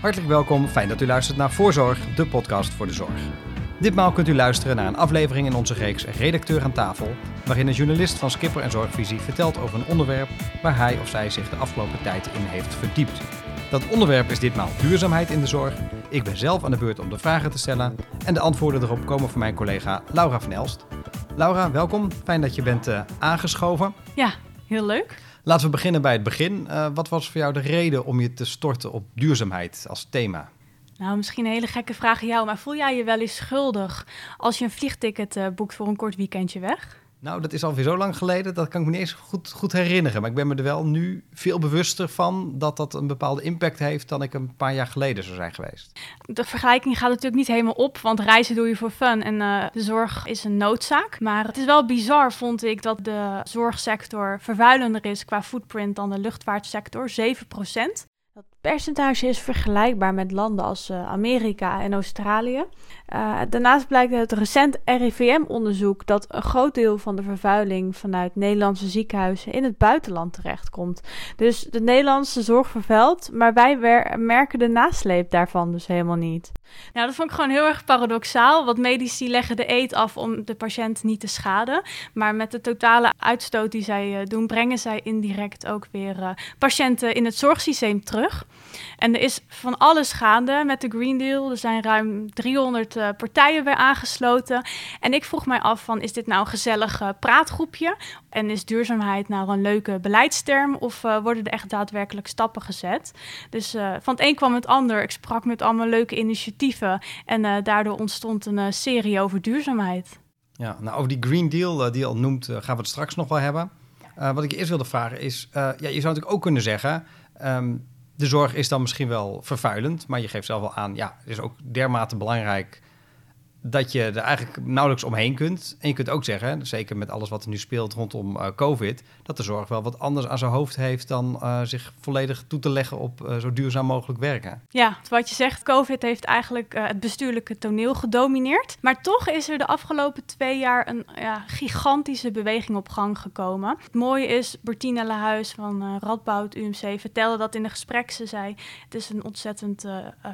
Hartelijk welkom, fijn dat u luistert naar Voorzorg, de podcast voor de zorg. Ditmaal kunt u luisteren naar een aflevering in onze reeks Redacteur aan tafel, waarin een journalist van Skipper en Zorgvisie vertelt over een onderwerp waar hij of zij zich de afgelopen tijd in heeft verdiept. Dat onderwerp is ditmaal duurzaamheid in de zorg. Ik ben zelf aan de beurt om de vragen te stellen en de antwoorden erop komen van mijn collega Laura van Elst. Laura, welkom. Fijn dat je bent uh, aangeschoven. Ja, heel leuk. Laten we beginnen bij het begin. Uh, wat was voor jou de reden om je te storten op duurzaamheid als thema? Nou, misschien een hele gekke vraag aan jou, maar voel jij je wel eens schuldig als je een vliegticket uh, boekt voor een kort weekendje weg? Nou, dat is alweer zo lang geleden, dat kan ik me niet eens goed, goed herinneren. Maar ik ben me er wel nu veel bewuster van dat dat een bepaalde impact heeft dan ik een paar jaar geleden zou zijn geweest. De vergelijking gaat natuurlijk niet helemaal op, want reizen doe je voor fun en uh, de zorg is een noodzaak. Maar het is wel bizar, vond ik, dat de zorgsector vervuilender is qua footprint dan de luchtvaartsector, 7% Dat percentage is vergelijkbaar met landen als uh, Amerika en Australië. Uh, daarnaast blijkt uit recent RIVM-onderzoek dat een groot deel van de vervuiling vanuit Nederlandse ziekenhuizen in het buitenland terechtkomt. Dus de Nederlandse zorg vervuilt, maar wij merken de nasleep daarvan dus helemaal niet. Nou, dat vond ik gewoon heel erg paradoxaal. Want medici leggen de eet af om de patiënt niet te schaden. Maar met de totale uitstoot die zij uh, doen, brengen zij indirect ook weer uh, patiënten in het zorgsysteem terug. En er is van alles gaande met de Green Deal. Er zijn ruim 300 uh, partijen weer aangesloten. En ik vroeg mij af van, is dit nou een gezellig uh, praatgroepje? En is duurzaamheid nou een leuke beleidsterm? Of uh, worden er echt daadwerkelijk stappen gezet? Dus van het een kwam het ander. Ik sprak met allemaal leuke initiatieven. En daardoor ontstond een serie over duurzaamheid. Ja, nou over die Green Deal die je al noemt, gaan we het straks nog wel hebben. wat ik eerst wilde vragen is, ja, je zou natuurlijk ook kunnen zeggen... Um, de zorg is dan misschien wel vervuilend, maar je geeft zelf wel aan, ja, het is ook dermate belangrijk dat je er eigenlijk nauwelijks omheen kunt. En je kunt ook zeggen, zeker met alles wat er nu speelt rondom uh, COVID, dat de zorg wel wat anders aan zijn hoofd heeft dan uh, zich volledig toe te leggen op uh, zo duurzaam mogelijk werken. Ja, wat je zegt, COVID heeft eigenlijk het bestuurlijke toneel gedomineerd. Maar toch is er de afgelopen twee jaar een ja, gigantische beweging op gang gekomen. Het mooie is, Bertina Lahuis van Radboud UMC vertelde dat in een gesprek. Ze zei, het is een ontzettend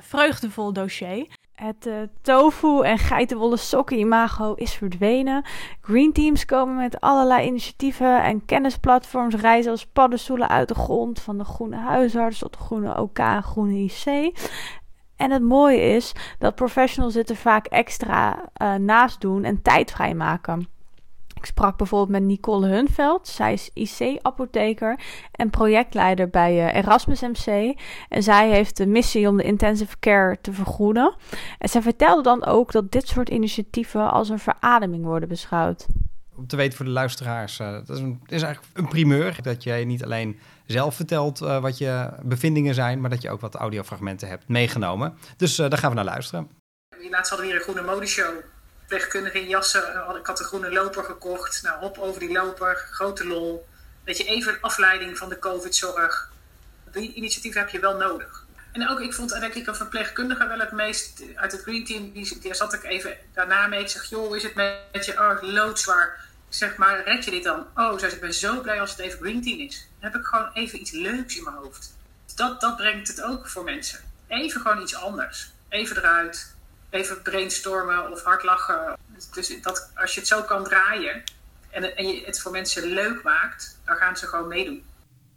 vreugdevol dossier. Het uh, tofu en geitenwolle sokken imago is verdwenen. Green teams komen met allerlei initiatieven en kennisplatforms reizen als paddenstoelen uit de grond. Van de groene huisarts tot de groene OK, groene IC. En het mooie is dat professionals dit er vaak extra uh, naast doen en tijd vrijmaken. Ik sprak bijvoorbeeld met Nicole Hunveld. Zij is IC-apotheker en projectleider bij uh, Erasmus MC. En zij heeft de missie om de intensive care te vergroenen. En zij vertelde dan ook dat dit soort initiatieven als een verademing worden beschouwd. Om te weten voor de luisteraars, uh, dat is, een, is eigenlijk een primeur. Dat jij niet alleen zelf vertelt uh, wat je bevindingen zijn, maar dat je ook wat audiofragmenten hebt meegenomen. Dus daar gaan we naar luisteren. Laatst hadden we hier een groene modeshow verpleegkundige in jassen. Eh, ik had een groene loper gekocht. Nou, hop over die loper. Grote lol. Weet je, even een afleiding van de COVID-zorg. Die initiatieven heb je wel nodig. En ook, ik vond ik een verpleegkundige wel het meest uit het Green Team. Die, die zat ik even daarna mee. Ik zeg, joh, is het met je? Oh, loodzwaar. Zeg maar, red je dit dan? Oh, zei ik ben zo blij als het even Green Team is. Dan heb ik gewoon even iets leuks in mijn hoofd. Dat, dat brengt het ook voor mensen. Even gewoon iets anders. Even eruit even brainstormen of hard lachen. Dus dat, als je het zo kan draaien en, en je het voor mensen leuk maakt, dan gaan ze gewoon meedoen.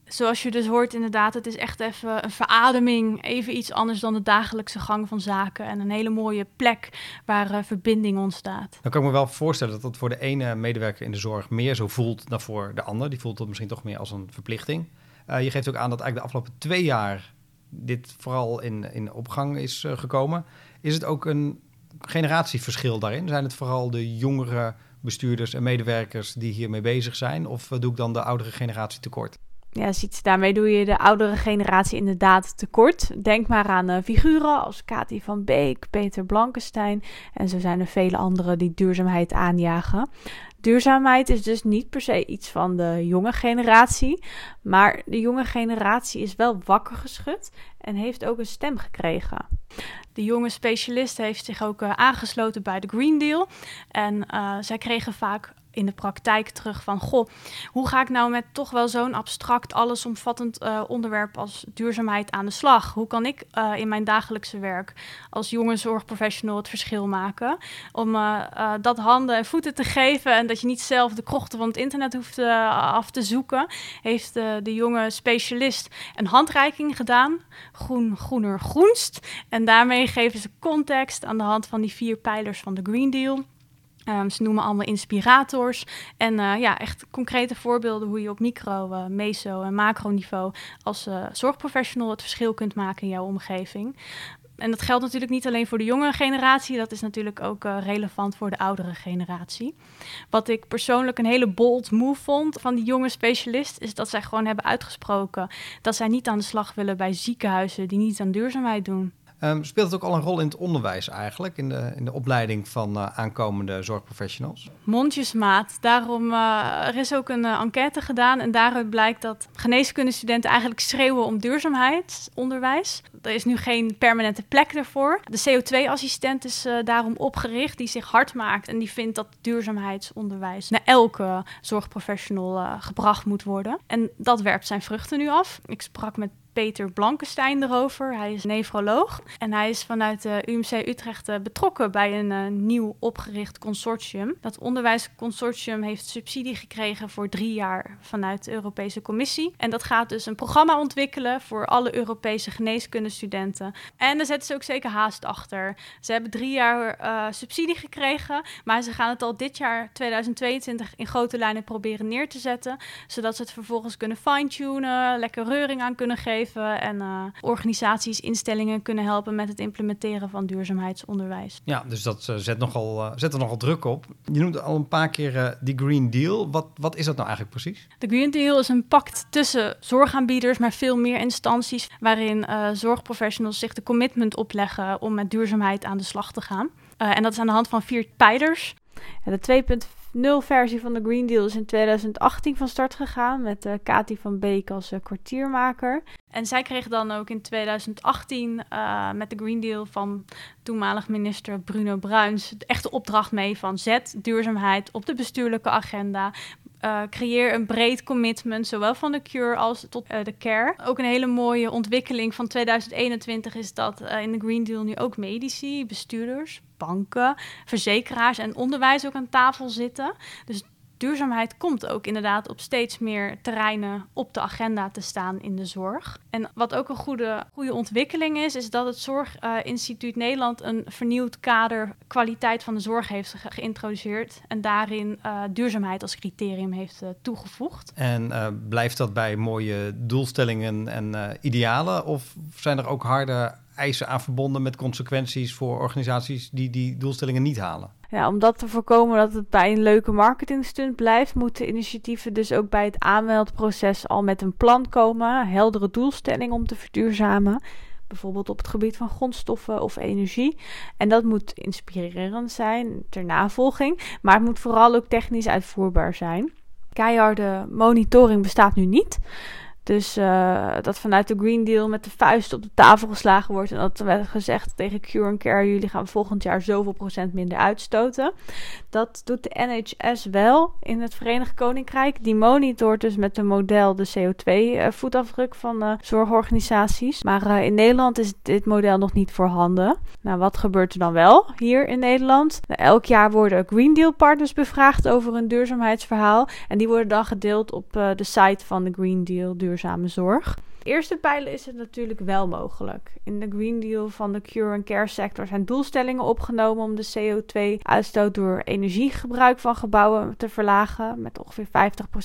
Zoals je dus hoort, inderdaad, het is echt even een verademing. Even iets anders dan de dagelijkse gang van zaken. En een hele mooie plek waar uh, verbinding ontstaat. Dan kan ik me wel voorstellen dat dat voor de ene medewerker in de zorg meer zo voelt dan voor de ander. Die voelt het misschien toch meer als een verplichting. Uh, je geeft ook aan dat eigenlijk de afgelopen twee jaar dit vooral in, in opgang is uh, gekomen. Is het ook een generatieverschil daarin? Zijn het vooral de jongere bestuurders en medewerkers die hiermee bezig zijn? Of doe ik dan de oudere generatie tekort? Ja, ziet, daarmee doe je de oudere generatie inderdaad tekort. Denk maar aan uh, figuren als Kati van Beek, Peter Blankenstein. En zo zijn er vele anderen die duurzaamheid aanjagen. Duurzaamheid is dus niet per se iets van de jonge generatie. Maar de jonge generatie is wel wakker geschud en heeft ook een stem gekregen. De jonge specialist heeft zich ook uh, aangesloten bij de Green Deal. En uh, zij kregen vaak in de praktijk terug van, goh, hoe ga ik nou met toch wel zo'n abstract, allesomvattend uh, onderwerp als duurzaamheid aan de slag? Hoe kan ik uh, in mijn dagelijkse werk als jonge zorgprofessional het verschil maken? Om uh, dat handen en voeten te geven en dat je niet zelf de krochten van het internet hoeft af te zoeken, heeft de jonge specialist een handreiking gedaan. Groen, groener, groenst. En daarmee geven ze context aan de hand van die vier pijlers van de Green Deal. Um, ze noemen allemaal inspirators. En uh, ja, echt concrete voorbeelden hoe je op micro, uh, meso en macroniveau als uh, zorgprofessional het verschil kunt maken in jouw omgeving en dat geldt natuurlijk niet alleen voor de jonge generatie, dat is natuurlijk ook relevant voor de oudere generatie. Wat ik persoonlijk een hele bold move vond van die jonge specialist, is dat zij gewoon hebben uitgesproken dat zij niet aan de slag willen bij ziekenhuizen die niet aan duurzaamheid doen. Um, speelt het ook al een rol in het onderwijs eigenlijk, in de, in de opleiding van uh, aankomende zorgprofessionals? Mondjesmaat. Daarom, uh, er is ook een uh, enquête gedaan en daaruit blijkt dat geneeskundestudenten eigenlijk schreeuwen om duurzaamheidsonderwijs. Er is nu geen permanente plek ervoor. De CO2-assistent is daarom opgericht, die zich hard maakt en die vindt dat duurzaamheidsonderwijs naar elke zorgprofessional gebracht moet worden. En dat werpt zijn vruchten nu af. Ik sprak met Peter Blankenstein erover. Hij is nefroloog en hij is vanuit de UMC Utrecht eh, betrokken bij een uh, nieuw opgericht consortium. Dat onderwijsconsortium heeft subsidie gekregen voor drie jaar vanuit de Europese Commissie. En dat gaat dus een programma ontwikkelen voor alle Europese geneeskundestudenten. En daar zetten ze ook zeker haast achter. Ze hebben drie jaar uh, subsidie gekregen, maar ze gaan het al dit jaar 2022 in grote lijnen proberen neer te zetten, zodat ze het vervolgens kunnen fine-tunen, lekker reuring aan kunnen geven en uh, organisaties, instellingen kunnen helpen met het implementeren van duurzaamheidsonderwijs. Ja, dus dat uh, zet, nogal, uh, zet er nogal druk op. Je noemde al een paar keer die Green Deal. Wat, wat is dat nou eigenlijk precies? De Green Deal is een pact tussen zorgaanbieders, maar veel meer instanties, waarin zorgprofessionals zich de commitment opleggen om met duurzaamheid aan de slag te gaan. en dat is aan de hand van vier pijlers. Ja, de 2.5 nul versie van de Green Deal is in 2018 van start gegaan met uh, van Beek als uh, kwartiermaker. En zij kreeg dan ook in 2018 uh, eh, met de Green Deal van toenmalig minister Bruno Bruins de echte opdracht mee van zet duurzaamheid op de bestuurlijke agenda. Uh, creëer een breed commitment, zowel van de cure als tot uh, de care. Ook een hele mooie ontwikkeling van 2021 is dat uh, in de Green Deal nu ook medici, bestuurders, banken, verzekeraars en onderwijs ook aan tafel zitten. Dus duurzaamheid komt ook inderdaad op steeds meer terreinen op de agenda te staan in de zorg. En wat ook een goede, goede ontwikkeling is, is dat het Zorginstituut Nederland een vernieuwd kader kwaliteit van de zorg heeft geïntroduceerd en daarin uh, duurzaamheid als criterium heeft uh, toegevoegd. En uh, blijft dat bij mooie doelstellingen en idealen of zijn er ook harde eisen aan verbonden met consequenties voor organisaties die die doelstellingen niet halen. Ja, om dat te voorkomen dat het bij een leuke marketingstunt blijft, moeten initiatieven dus ook bij het aanmeldproces al met een plan komen, heldere doelstelling om te verduurzamen. Bijvoorbeeld op het gebied van grondstoffen of energie. En dat moet inspirerend zijn ter navolging, maar het moet vooral ook technisch uitvoerbaar zijn. Keiharde monitoring bestaat nu niet. Dus uh, dat vanuit de Green Deal met de vuist op de tafel geslagen wordt. En dat werd gezegd tegen Cure and Care: jullie gaan volgend jaar zoveel procent minder uitstoten. Dat doet de NHS wel in het Verenigd Koninkrijk. Die monitort dus met een model de CO2-voetafdruk uh, van uh, zorgorganisaties. Maar in Nederland is dit model nog niet voorhanden. Nou, wat gebeurt er dan wel hier in Nederland? Nou, elk jaar worden Green Deal partners bevraagd over een duurzaamheidsverhaal. En die worden dan gedeeld op de site van de Green Deal duurzame zorg eerste pijlen is het natuurlijk wel mogelijk. In de Green Deal van de Cure and Care sector zijn doelstellingen opgenomen om de CO2-uitstoot door energiegebruik van gebouwen te verlagen met ongeveer 50%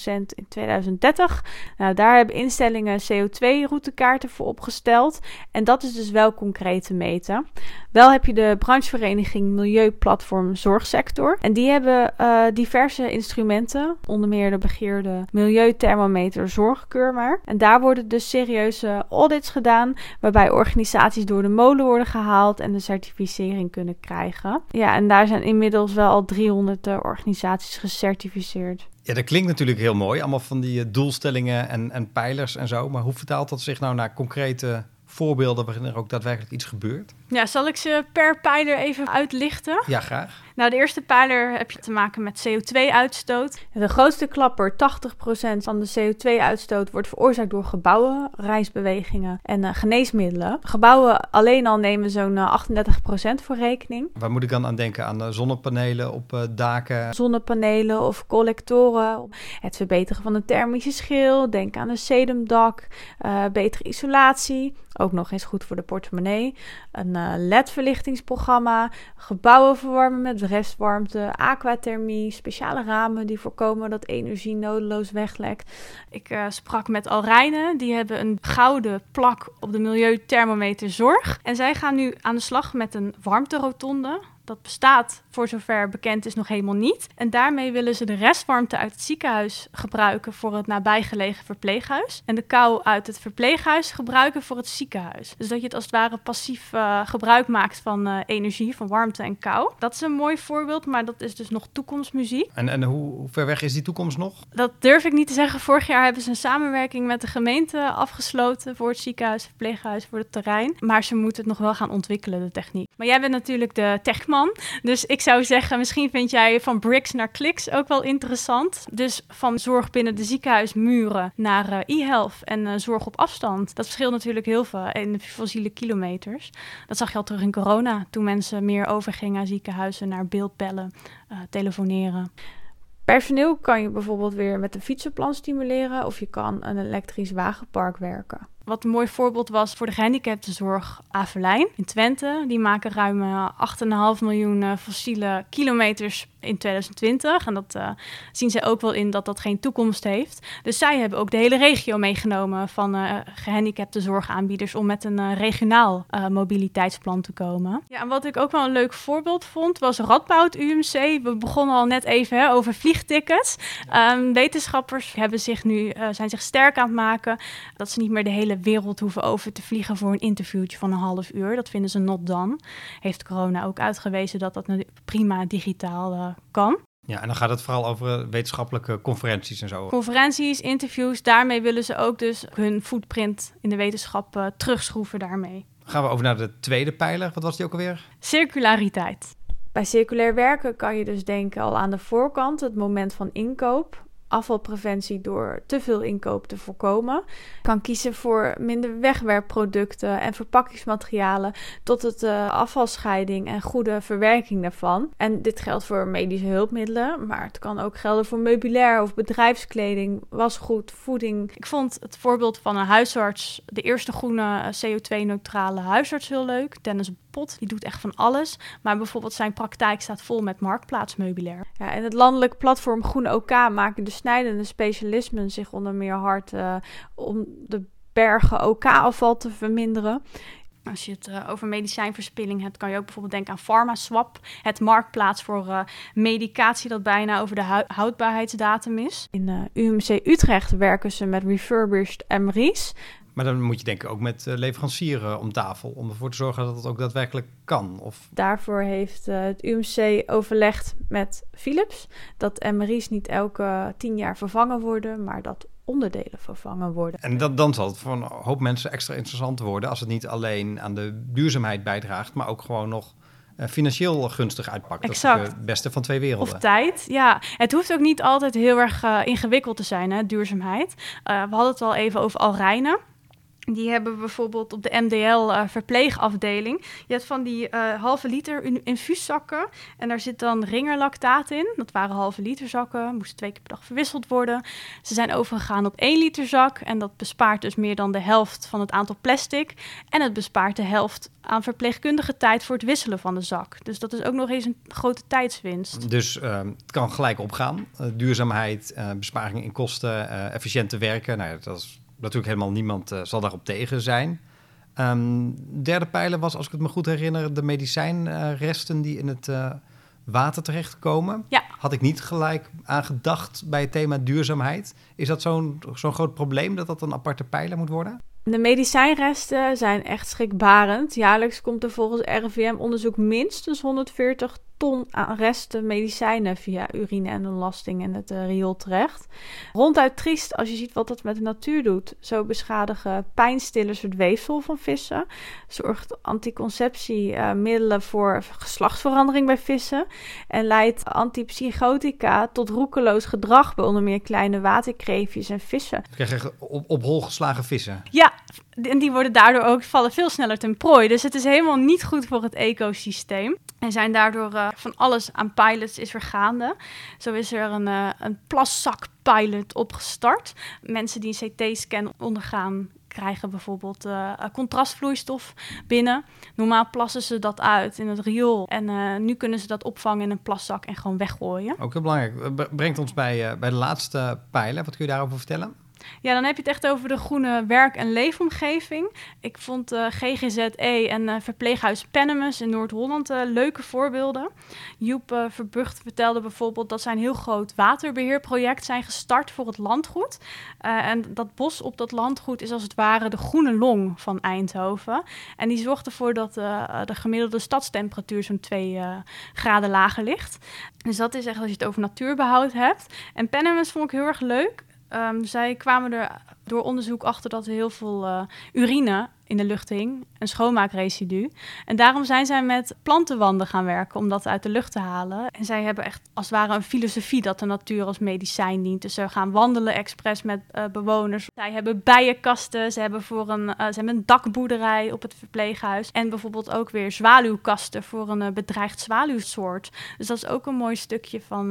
in 2030. Nou, daar hebben instellingen CO2-routekaarten voor opgesteld en dat is dus wel concreet te meten. Wel heb je de branchevereniging Milieuplatform Zorgsector en die hebben uh, diverse instrumenten, onder meer de begeerde Milieuthermometer Zorgkeurmer. En daar worden dus serieus serieuze audits gedaan, waarbij organisaties door de molen worden gehaald en de certificering kunnen krijgen. Ja, en daar zijn inmiddels wel al 300 uh, organisaties gecertificeerd. Ja, dat klinkt natuurlijk heel mooi, allemaal van die uh, doelstellingen en, en pijlers en zo. Maar hoe vertaalt dat zich nou naar concrete voorbeelden waarin er ook daadwerkelijk iets gebeurt? Ja, zal ik ze per pijler even uitlichten? Ja, graag. Nou, de eerste pijler heb je te maken met CO2-uitstoot. De grootste klapper, 80% van de CO2-uitstoot, wordt veroorzaakt door gebouwen, reisbewegingen en uh, geneesmiddelen. Gebouwen alleen al nemen zo'n uh, 38% voor rekening. Waar moet ik dan aan denken? Aan de zonnepanelen op uh, daken? Zonnepanelen of collectoren. Het verbeteren van de thermische schil. Denk aan een sedumdak. Uh, betere isolatie. Ook nog eens goed voor de portemonnee. Een uh, LED-verlichtingsprogramma. Gebouwen verwarmen met restwarmte. Aquathermie. Speciale ramen die voorkomen dat energie nodeloos weglekt. Ik uh, sprak met Alrijnen. Die hebben een gouden plak op de Milieuthermometer Zorg. En zij gaan nu aan de slag met een warmterotonde. Dat bestaat, voor zover bekend is, nog helemaal niet. En daarmee willen ze de restwarmte uit het ziekenhuis gebruiken voor het nabijgelegen verpleeghuis. En de kou uit het verpleeghuis gebruiken voor het ziekenhuis. Dus dat je het als het ware passief uh, gebruik maakt van uh, energie, van warmte en kou. Dat is een mooi voorbeeld, maar dat is dus nog toekomstmuziek. En, en hoe, hoe ver weg is die toekomst nog? Dat durf ik niet te zeggen. Vorig jaar hebben ze een samenwerking met de gemeente afgesloten voor het ziekenhuis, verpleeghuis, voor het terrein. Maar ze moeten het nog wel gaan ontwikkelen, de techniek. Maar jij bent natuurlijk de techman. Dus ik zou zeggen, misschien vind jij van bricks naar kliks ook wel interessant. Dus van zorg binnen de ziekenhuismuren naar uh, e-health en uh, zorg op afstand. Dat verschilt natuurlijk heel veel in de fossiele kilometers. Dat zag je al terug in corona, toen mensen meer overgingen aan ziekenhuizen naar beeldbellen, uh, telefoneren. Personeel kan je bijvoorbeeld weer met een fietsenplan stimuleren of je kan een elektrisch wagenpark werken. Wat een mooi voorbeeld was voor de gehandicaptenzorg Avelijn in Twente. Die maken ruim 8,5 miljoen fossiele kilometers in 2020. En dat uh, zien zij ook wel in dat dat geen toekomst heeft. Dus zij hebben ook de hele regio meegenomen van uh, gehandicapte zorgaanbieders om met een uh, regionaal mobiliteitsplan te komen. Ja, en wat ik ook wel een leuk voorbeeld vond was Radboud UMC. We begonnen al net even hè, over vliegtickets. Um, wetenschappers hebben zich nu, zijn zich sterk aan het maken dat ze niet meer de hele wereld hoeven over te vliegen voor een interviewtje van een half uur. Dat vinden ze not done. Heeft corona ook uitgewezen dat dat prima digitaal kan. Ja, en dan gaat het vooral over wetenschappelijke conferenties en zo. Conferenties, interviews, daarmee willen ze ook dus hun footprint in de wetenschap uh, terugschroeven daarmee. Gaan we over naar de tweede pijler. Wat was die ook alweer? Circulariteit. Bij circulair werken kan je dus denken al aan de voorkant, het moment van inkoop afvalpreventie door te veel inkoop te voorkomen. Kan kiezen voor minder wegwerpproducten en verpakkingsmaterialen tot het uh, afvalscheiding en goede verwerking daarvan. En dit geldt voor medische hulpmiddelen, maar het kan ook gelden voor meubilair of bedrijfskleding, wasgoed, voeding. Ik vond het voorbeeld van een huisarts, de eerste groene CO2-neutrale huisarts heel leuk. Dennis Pot, die doet echt van alles. Maar bijvoorbeeld zijn praktijk staat vol met marktplaatsmeubilair. Ja, en het landelijk platform Groen OK maken de snijdende specialismen zich onder meer hard uh, om de bergen OK-afval te verminderen. Als je het uh, over medicijnverspilling hebt, kan je ook bijvoorbeeld denken aan PharmaSwap, het marktplaats voor uh, medicatie dat bijna over de hu houdbaarheidsdatum is. In uh, UMC Utrecht werken ze met refurbished MRI's. Maar dan moet je denken ook met uh, leverancieren om tafel, om ervoor te zorgen dat het ook daadwerkelijk kan. Of... Daarvoor heeft uh, het UMC overlegd met Philips dat MRI's niet elke tien jaar vervangen worden, maar dat onderdelen vervangen worden. En dat, dan zal het voor een hoop mensen extra interessant worden als het niet alleen aan de duurzaamheid bijdraagt, maar ook gewoon nog uh, financieel gunstig uitpakt. Exact. Dat is het beste van twee werelden. Of tijd, ja. Het hoeft ook niet altijd heel erg uh, ingewikkeld te zijn, hè, duurzaamheid. Uh, we hadden het al even over Alrijnen. Die hebben bijvoorbeeld op de MDL uh, verpleegafdeling. Je hebt van die uh, halve liter infuuszakken. En daar zit dan ringerlactaat in. Dat waren halve liter zakken. Moesten twee keer per dag verwisseld worden. Ze zijn overgegaan op één liter zak. En dat bespaart dus meer dan de helft van het aantal plastic. En het bespaart de helft aan verpleegkundige tijd voor het wisselen van de zak. Dus dat is ook nog eens een grote tijdswinst. Dus uh, het kan gelijk opgaan. duurzaamheid, besparing in kosten, efficiënt te werken. Nou ja, dat is natuurlijk helemaal niemand uh, zal daarop tegen zijn. Um, derde pijler was, als ik het me goed herinner, de medicijnresten die in het uh, water terechtkomen. Ja. Had ik niet gelijk aan gedacht bij het thema duurzaamheid. Is dat zo'n zo'n groot probleem dat dat een aparte pijler moet worden? De medicijnresten zijn echt schrikbarend. Jaarlijks komt er volgens RIVM-onderzoek minstens 140 ton aan resten medicijnen via urine en ontlasting in het uh, riool terecht. Ronduit triest als je ziet wat dat met de natuur doet. Zo beschadigen pijnstillers het weefsel van vissen. Zorgt anticonceptiemiddelen uh, voor geslachtsverandering bij vissen. En leidt antipsychotica tot roekeloos gedrag bij onder meer kleine waterkreefjes en vissen. Dan krijg je op, op hol geslagen vissen. Ja, en die worden daardoor ook vallen veel sneller ten prooi. Dus het is helemaal niet goed voor het ecosysteem. En zijn daardoor uh, van alles aan pilots is er gaande. Zo is er een, uh, een plaszakpilot opgestart. Mensen die een CT-scan ondergaan krijgen bijvoorbeeld uh, contrastvloeistof binnen. Normaal plassen ze dat uit in het riool. En nu kunnen ze dat opvangen in een plaszak en gewoon weggooien. Ook heel belangrijk. Brengt ons bij, bij de laatste pijlen. Wat kun je daarover vertellen? Ja, dan heb je het echt over de groene werk- en leefomgeving. Ik vond uh, GGZE en uh, verpleeghuis Pennemus in Noord-Holland uh, leuke voorbeelden. Joep Verbucht vertelde bijvoorbeeld dat zij een heel groot waterbeheerproject zijn gestart voor het landgoed. en dat bos op dat landgoed is als het ware de groene long van Eindhoven. En die zorgt ervoor dat de gemiddelde stadstemperatuur zo'n 2 graden lager ligt. Dus dat is echt als je het over natuurbehoud hebt. En Pennemus vond ik heel erg leuk. Um, zij kwamen er door onderzoek achter dat heel veel uh, urine in de lucht hing, een schoonmaakresidu. En daarom zijn zij met plantenwanden gaan werken om dat uit de lucht te halen. En zij hebben echt als het ware een filosofie dat de natuur als medicijn dient. Dus ze gaan wandelen expres met uh, bewoners. Zij hebben bijenkasten, ze hebben, voor een, uh, ze hebben een dakboerderij op het verpleeghuis. En bijvoorbeeld ook weer zwaluwkasten voor een uh, bedreigd zwaluwsoort. Dus dat is ook een mooi stukje van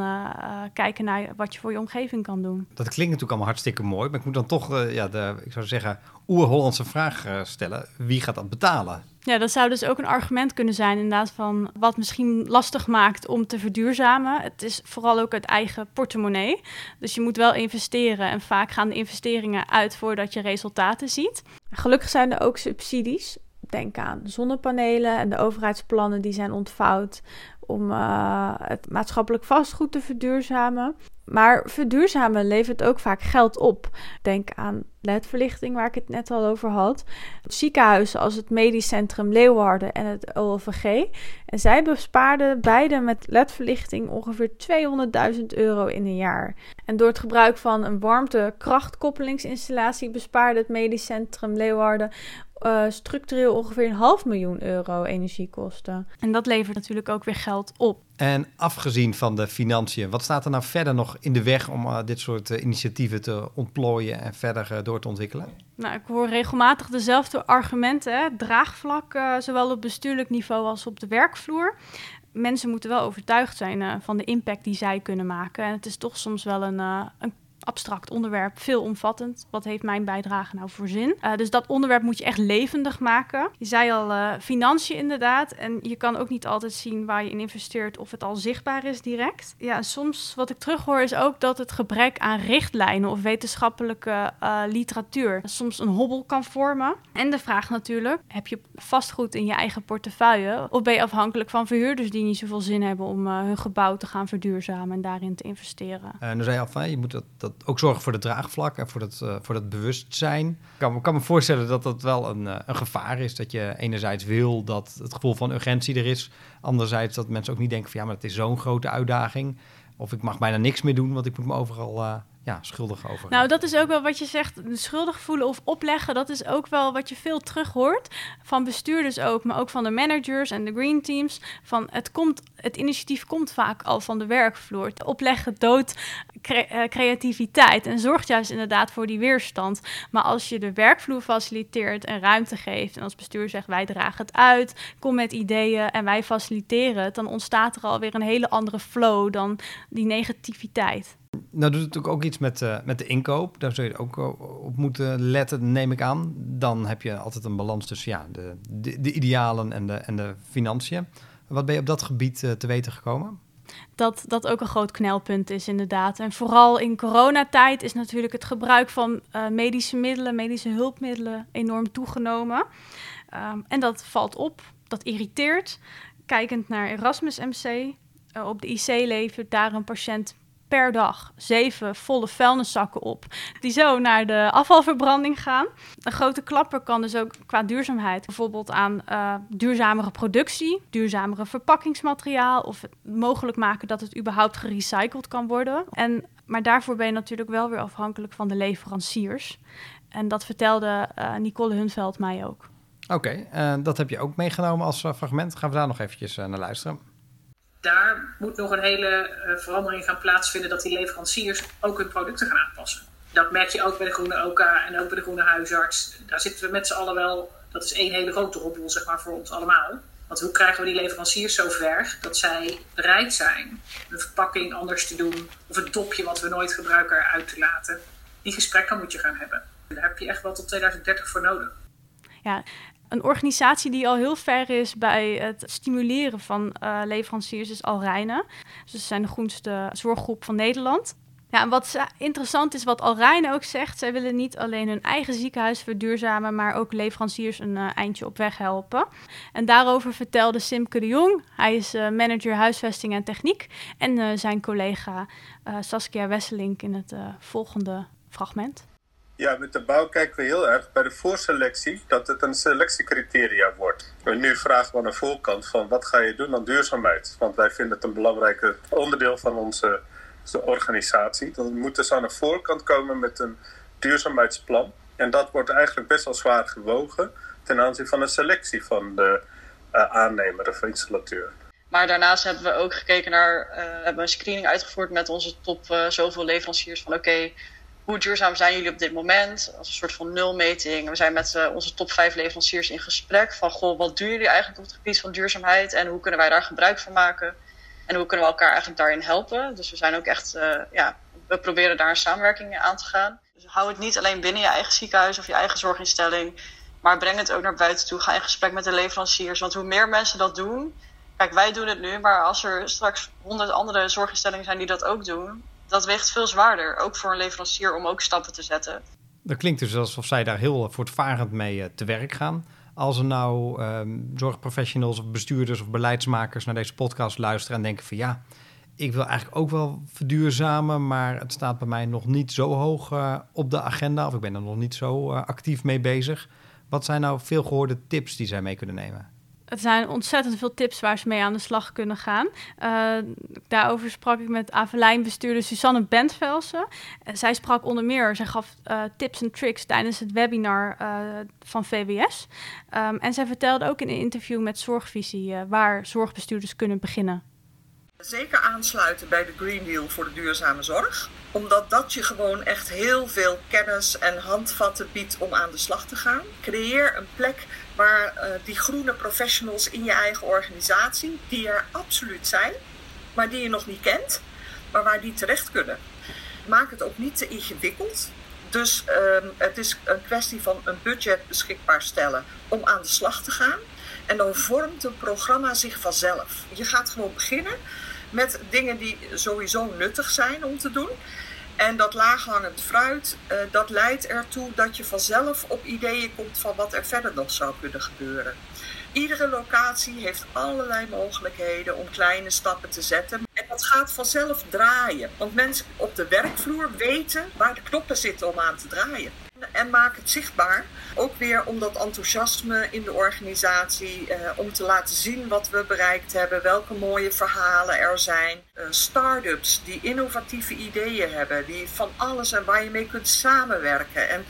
kijken naar wat je voor je omgeving kan doen. Dat klinkt natuurlijk allemaal hartstikke mooi, maar ik moet dan toch, ja, de, ik zou zeggen, oer-Hollandse vraag stellen. Wie gaat dat betalen? Ja, dat zou dus ook een argument kunnen zijn, inderdaad, van wat misschien lastig maakt om te verduurzamen. Het is vooral ook het eigen portemonnee. Dus je moet wel investeren en vaak gaan de investeringen uit voordat je resultaten ziet. Gelukkig zijn er ook subsidies. Denk aan zonnepanelen en de overheidsplannen die zijn ontvouwd om uh, het maatschappelijk vastgoed te verduurzamen. Maar verduurzamen levert ook vaak geld op. Denk aan ledverlichting, waar ik het net al over had. Ziekenhuizen als het Medisch Centrum Leeuwarden en het OLVG. En zij bespaarden beide met ledverlichting ongeveer 200.000 euro in een jaar. En door het gebruik van een warmte-krachtkoppelingsinstallatie bespaarde het Medisch Centrum Leeuwarden uh, structureel ongeveer een half miljoen euro energiekosten. En dat levert natuurlijk ook weer geld op. En afgezien van de financiën, wat staat er nou verder nog in de weg om uh, dit soort uh, initiatieven te ontplooien en verder door te ontwikkelen? Nou, ik hoor regelmatig dezelfde argumenten. Draagvlak, zowel op bestuurlijk niveau als op de werkvloer mensen moeten wel overtuigd zijn van de impact die zij kunnen maken. En het is toch soms wel een, een abstract onderwerp, veelomvattend. Wat heeft mijn bijdrage nou voor zin? Uh, dus dat onderwerp moet je echt levendig maken. Je zei al uh, financiën inderdaad. En je kan ook niet altijd zien waar je in investeert of het al zichtbaar is direct. Ja, soms wat ik terughoor is ook dat het gebrek aan richtlijnen of wetenschappelijke uh, literatuur soms een hobbel kan vormen. En de vraag natuurlijk, heb je vastgoed in je eigen portefeuille? Of ben je afhankelijk van verhuurders die niet zoveel zin hebben om hun gebouw te gaan verduurzamen en daarin te investeren? En dan zei je al van, je moet dat ook zorgen voor de draagvlak en voor dat, uh, voor dat bewustzijn. Ik kan, kan me voorstellen dat dat wel een, uh, een gevaar is. Dat je enerzijds wil dat het gevoel van urgentie er is. Anderzijds dat mensen ook niet denken van ja, maar het is zo'n grote uitdaging. Of ik mag bijna niks meer doen, want ik moet me overal uh, ja, schuldig over. Nou, dat is ook wel wat je zegt, schuldig voelen of opleggen. Dat is ook wel wat je veel terug hoort van bestuurders ook, maar ook van de managers en de green teams. Van het komt, het initiatief komt vaak al van de werkvloer. Het opleggen dood cre creativiteit en zorgt juist inderdaad voor die weerstand. Maar als je de werkvloer faciliteert en ruimte geeft en als bestuur zegt wij dragen het uit, kom met ideeën en wij faciliteren het, dan ontstaat er alweer een hele andere flow dan die negativiteit. Nou doet het natuurlijk ook iets met, uh, met de inkoop. Daar zul je ook op moeten letten, neem ik aan. Dan heb je altijd een balans tussen ja, de, de, de idealen en de, en de financiën. Wat ben je op dat gebied uh, te weten gekomen? Dat dat ook een groot knelpunt is, inderdaad. En vooral in coronatijd is natuurlijk het gebruik van medische middelen, medische hulpmiddelen enorm toegenomen. Um, en dat valt op, dat irriteert. Kijkend naar Erasmus MC, op de IC levert daar een patiënt per dag zeven volle vuilniszakken op, die zo naar de afvalverbranding gaan. Een grote klapper kan dus ook qua duurzaamheid, bijvoorbeeld aan uh, duurzamere productie, duurzamere verpakkingsmateriaal of het mogelijk maken dat het überhaupt gerecycled kan worden. En, maar daarvoor ben je natuurlijk wel weer afhankelijk van de leveranciers. En dat vertelde uh, Nicole Hunveld mij ook. Oké, uh, dat heb je ook meegenomen als fragment. Gaan we daar nog eventjes naar luisteren daar moet nog een hele uh, verandering gaan plaatsvinden dat die leveranciers ook hun producten gaan aanpassen. Dat merk je ook bij de Groene OKA en ook bij de Groene Huisarts. Daar zitten we met z'n allen wel, dat is één hele grote robbel zeg maar, voor ons allemaal. Want hoe krijgen we die leveranciers zover dat zij bereid zijn een verpakking anders te doen of een dopje wat we nooit gebruiken eruit te laten? Die gesprekken moet je gaan hebben. Daar heb je echt wel tot 2030 voor nodig. Ja, een organisatie die al heel ver is bij het stimuleren van uh, leveranciers is Alrijnen. Dus ze zijn de groenste zorggroep van Nederland. Ja, en wat interessant is, wat Alrijnen ook zegt, zij willen niet alleen hun eigen ziekenhuis verduurzamen, maar ook leveranciers een uh, eindje op weg helpen. En daarover vertelde Simke de Jong, hij is uh, manager huisvesting en techniek, en zijn collega Saskia Wesselink in het volgende fragment. Ja, met de bouw kijken we heel erg bij de voorselectie dat het een selectiecriteria wordt. En nu vragen we aan de voorkant van wat ga je doen aan duurzaamheid? Want wij vinden het een belangrijk onderdeel van onze, organisatie. Dan moet dus aan de voorkant komen met een duurzaamheidsplan. En dat wordt eigenlijk best wel zwaar gewogen ten aanzien van de selectie van de uh, aannemer of installateur. Maar daarnaast hebben we ook gekeken naar, uh, hebben een screening uitgevoerd met onze top uh, zoveel leveranciers van oké, hoe duurzaam zijn jullie op dit moment? Als een soort van nulmeting. We zijn met uh, onze top 5 leveranciers in gesprek van goh, wat doen jullie eigenlijk op het gebied van duurzaamheid en hoe kunnen wij daar gebruik van maken? En hoe kunnen we elkaar eigenlijk daarin helpen? Dus we zijn ook echt, uh, ja, we proberen daar een samenwerking aan te gaan. Dus hou het niet alleen binnen je eigen ziekenhuis of je eigen zorginstelling, maar breng het ook naar buiten toe. Ga in gesprek met de leveranciers. Want hoe meer mensen dat doen, kijk, wij doen het nu, maar als er straks honderd andere zorginstellingen zijn die dat ook doen, dat weegt veel zwaarder. Ook voor een leverancier om ook stappen te zetten. Dat klinkt dus alsof zij daar heel voortvarend mee uh, te werk gaan. Als er nou um, zorgprofessionals of bestuurders of beleidsmakers naar deze podcast luisteren en denken van ja, ik wil eigenlijk ook wel verduurzamen, maar het staat bij mij nog niet zo hoog uh, op de agenda of ik ben er nog niet zo uh, actief mee bezig. Wat zijn nou veel gehoorde tips die zij mee kunnen nemen? Het zijn ontzettend veel tips waar ze mee aan de slag kunnen gaan. Uh, daarover sprak ik met Avelijn-bestuurder Susanne Bentvelsen. Uh, zij sprak onder meer, zij gaf uh, tips en tricks tijdens het webinar van VWS. Um, en zij vertelde ook in een interview met Zorgvisie waar zorgbestuurders kunnen beginnen. Zeker aansluiten bij de Green Deal voor de duurzame zorg. Omdat dat je gewoon echt heel veel kennis en handvatten biedt om aan de slag te gaan. Creëer een plek waar uh, die groene professionals in je eigen organisatie, die er absoluut zijn, maar die je nog niet kent, maar waar die terecht kunnen. Maak het ook niet te ingewikkeld. Dus uh, het is een kwestie van een budget beschikbaar stellen om aan de slag te gaan. En dan vormt een programma zich vanzelf. Je gaat gewoon beginnen met dingen die sowieso nuttig zijn om te doen. En dat laaghangend fruit, uh, dat leidt ertoe dat je vanzelf op ideeën komt van wat er verder nog zou kunnen gebeuren. Iedere locatie heeft allerlei mogelijkheden om kleine stappen te zetten. En dat gaat vanzelf draaien. Want mensen op de werkvloer weten waar de knoppen zitten om aan te draaien. En maak het zichtbaar. Ook weer om dat enthousiasme in de organisatie. Eh, om te laten zien wat we bereikt hebben. Welke mooie verhalen er zijn. Uh, Start-ups die innovatieve ideeën hebben. Die van alles en waar je mee kunt samenwerken. En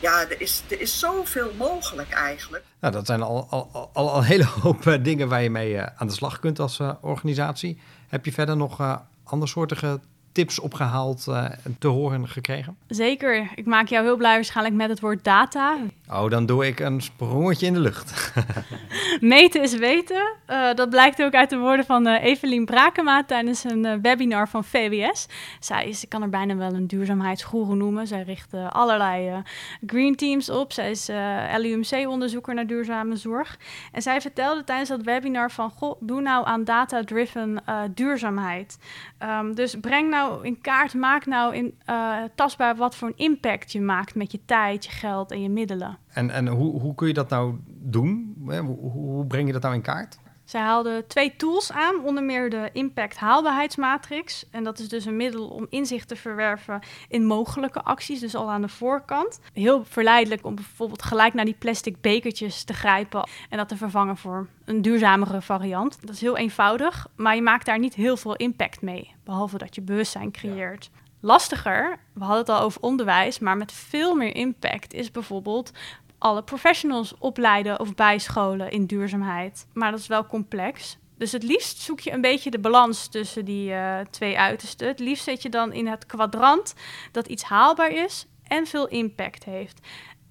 ja, er is, er is zoveel mogelijk eigenlijk. Nou, dat zijn al, al, al, een hele hoop uh, dingen waar je mee uh, aan de slag kunt als uh, organisatie. Heb je verder nog andersoortige tips opgehaald en uh, te horen gekregen? Zeker. Ik maak jou heel blij waarschijnlijk met het woord data. Oh, dan doe ik een sprongetje in de lucht. Meten is weten. Uh, dat blijkt ook uit de woorden van uh, Evelien Brakema tijdens een webinar van VWS. Zij is, ik kan er bijna wel een duurzaamheidsgoeroe noemen. Zij richt allerlei green teams op. Zij is LUMC-onderzoeker naar duurzame zorg. En zij vertelde tijdens dat webinar van... Goh, doe nou aan data-driven duurzaamheid. Um, dus breng nou in kaart, maak nou in, uh, tastbaar wat voor een impact je maakt met je tijd, je geld en je middelen. En, en hoe, hoe kun je dat nou doen? Hoe, hoe breng je dat nou in kaart? Zij haalden twee tools aan, onder meer de Impact Haalbaarheidsmatrix. En dat is dus een middel om inzicht te verwerven in mogelijke acties, dus al aan de voorkant. Heel verleidelijk om bijvoorbeeld gelijk naar die plastic bekertjes te grijpen en dat te vervangen voor een duurzamere variant. Dat is heel eenvoudig, maar je maakt daar niet heel veel impact mee, behalve dat je bewustzijn creëert. Lastiger, we hadden het al over onderwijs, maar met veel meer impact is bijvoorbeeld alle professionals opleiden of bijscholen in duurzaamheid. Maar dat is wel complex. Dus het liefst zoek je een beetje de balans tussen die uh, twee uitersten. Het liefst zet je dan in het kwadrant dat iets haalbaar is en veel impact heeft.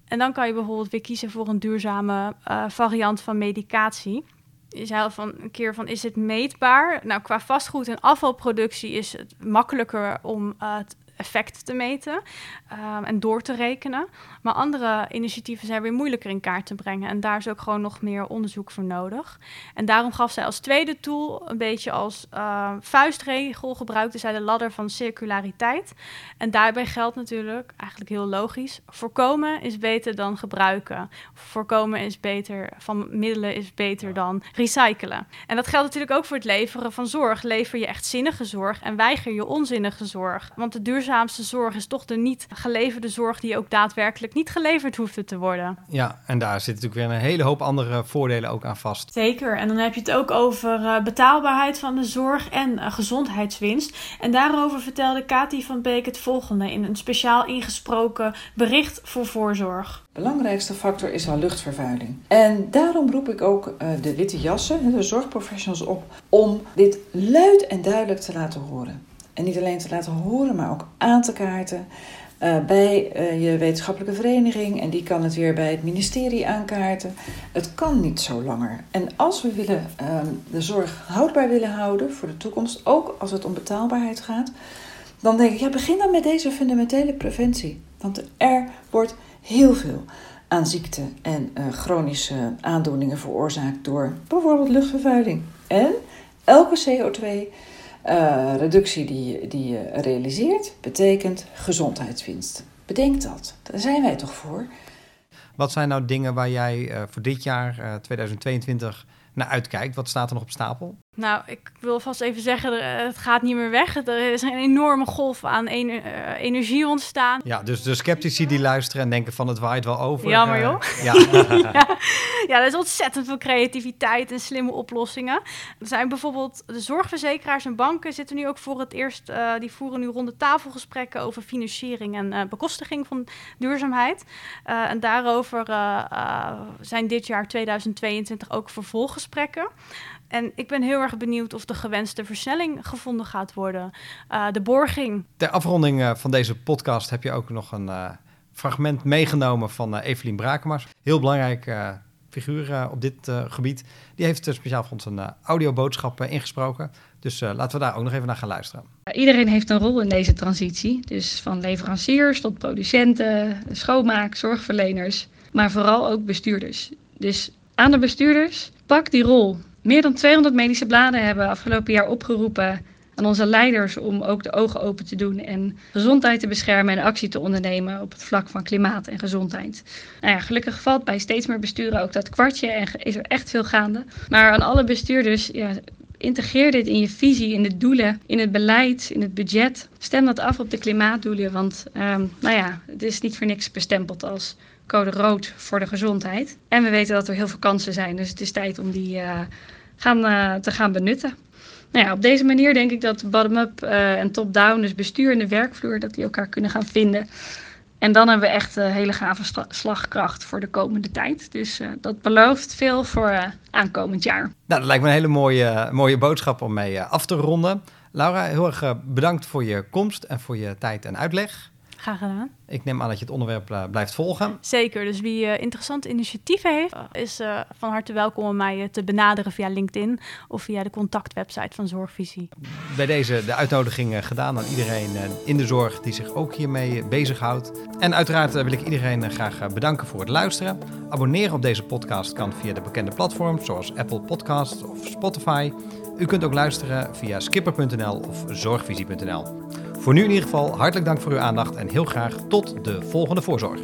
En dan kan je bijvoorbeeld weer kiezen voor een duurzame uh, variant van medicatie. Je zei al van een keer van is het meetbaar? Nou, qua vastgoed en afvalproductie is het makkelijker om uh, effect te meten um, en door te rekenen. Maar andere initiatieven zijn weer moeilijker in kaart te brengen. En daar is ook gewoon nog meer onderzoek voor nodig. En daarom gaf zij als tweede tool een beetje als uh, vuistregel gebruikte zij de ladder van circulariteit. En daarbij geldt natuurlijk, eigenlijk heel logisch, voorkomen is beter dan gebruiken. Voorkomen is beter, van middelen is beter dan recyclen. En dat geldt natuurlijk ook voor het leveren van zorg. Lever je echt zinnige zorg en weiger je onzinnige zorg. Want de duurzaamste zorg is toch de niet geleverde zorg die ook daadwerkelijk niet geleverd hoefde te worden. Ja, en daar zit natuurlijk weer een hele hoop andere voordelen ook aan vast. Zeker, en dan heb je het ook over uh, betaalbaarheid van de zorg en uh, gezondheidswinst. En daarover vertelde Kati van Beek het volgende in een speciaal ingesproken bericht voor voorzorg. Belangrijkste factor is al luchtvervuiling. En daarom roep ik ook uh, de witte jassen, de zorgprofessionals op, om dit luid en duidelijk te laten horen. En niet alleen te laten horen, maar ook aan te kaarten. Uh, bij uh, je wetenschappelijke vereniging en die kan het weer bij het ministerie aankaarten. Het kan niet zo langer. En als we willen, uh, de zorg houdbaar willen houden voor de toekomst, ook als het om betaalbaarheid gaat, dan denk ik, ja, begin dan met deze fundamentele preventie. Want er wordt heel veel aan ziekte en uh, chronische aandoeningen veroorzaakt door bijvoorbeeld luchtvervuiling. En elke CO2 uh, reductie die, die je realiseert, betekent gezondheidswinst. Bedenk dat. Daar zijn wij toch voor. Wat zijn nou dingen waar jij uh, voor dit jaar, uh, 2022, naar uitkijkt? Wat staat er nog op stapel? Nou, ik wil vast even zeggen, het gaat niet meer weg. Er is een enorme golf aan uh, energie ontstaan. Ja, dus de sceptici die luisteren en denken van het waait wel over. Jammer joh. Uh, ja. ja. ja, er is ontzettend veel creativiteit en slimme oplossingen. Er zijn bijvoorbeeld de zorgverzekeraars en banken zitten nu ook voor het eerst, uh, die voeren nu ronde tafelgesprekken over financiering en uh, bekostiging van duurzaamheid. Uh, en daarover zijn dit jaar 2022 ook vervolggesprekken. En ik ben heel erg benieuwd of de gewenste versnelling gevonden gaat worden. Uh, de borging. Ter afronding uh, van deze podcast heb je ook nog een uh, fragment meegenomen van Evelien Brakemars. Heel belangrijk figuur op dit gebied. Die heeft speciaal voor ons een audioboodschap ingesproken. Dus laten we daar ook nog even naar gaan luisteren. Iedereen heeft een rol in deze transitie. Dus van leveranciers tot producenten, schoonmaak, zorgverleners. Maar vooral ook bestuurders. Dus aan de bestuurders, pak die rol. Meer dan 200 medische bladen hebben afgelopen jaar opgeroepen aan onze leiders om ook de ogen open te doen en gezondheid te beschermen en actie te ondernemen op het vlak van klimaat en gezondheid. Nou ja, gelukkig valt bij steeds meer besturen ook dat kwartje en is er echt veel gaande. Maar aan alle bestuurders, ja, integreer dit in je visie, in de doelen, in het beleid, in het budget. Stem dat af op de klimaatdoelen, want um, nou ja, het is niet voor niks bestempeld als code rood voor de gezondheid. En we weten dat er heel veel kansen zijn, dus het is tijd om die uh, gaan, uh, te gaan benutten. Nou ja, op deze manier denk ik dat bottom-up uh, en top-down, dus bestuur en de werkvloer, dat die elkaar kunnen gaan vinden. En dan hebben we echt een hele gave slagkracht voor de komende tijd. Dus dat belooft veel voor aankomend jaar. Nou, dat lijkt me een hele mooie, mooie boodschap om mee af te ronden. Laura, heel erg bedankt voor je komst en voor je tijd en uitleg. Graag gedaan. Ik neem aan dat je het onderwerp uh, blijft volgen. Zeker. Dus wie uh, interessante initiatieven heeft, is uh, van harte welkom om mij te benaderen via LinkedIn of via de contactwebsite van Zorgvisie. Bij deze de uitnodiging gedaan aan iedereen in de zorg die zich ook hiermee bezighoudt. En uiteraard wil ik iedereen graag bedanken voor het luisteren. Abonneren op deze podcast kan via de bekende platforms zoals Apple Podcasts of Spotify. U kunt ook luisteren via skipper.nl of zorgvisie.nl. Voor nu in ieder geval hartelijk dank voor uw aandacht en heel graag tot de volgende voorzorg.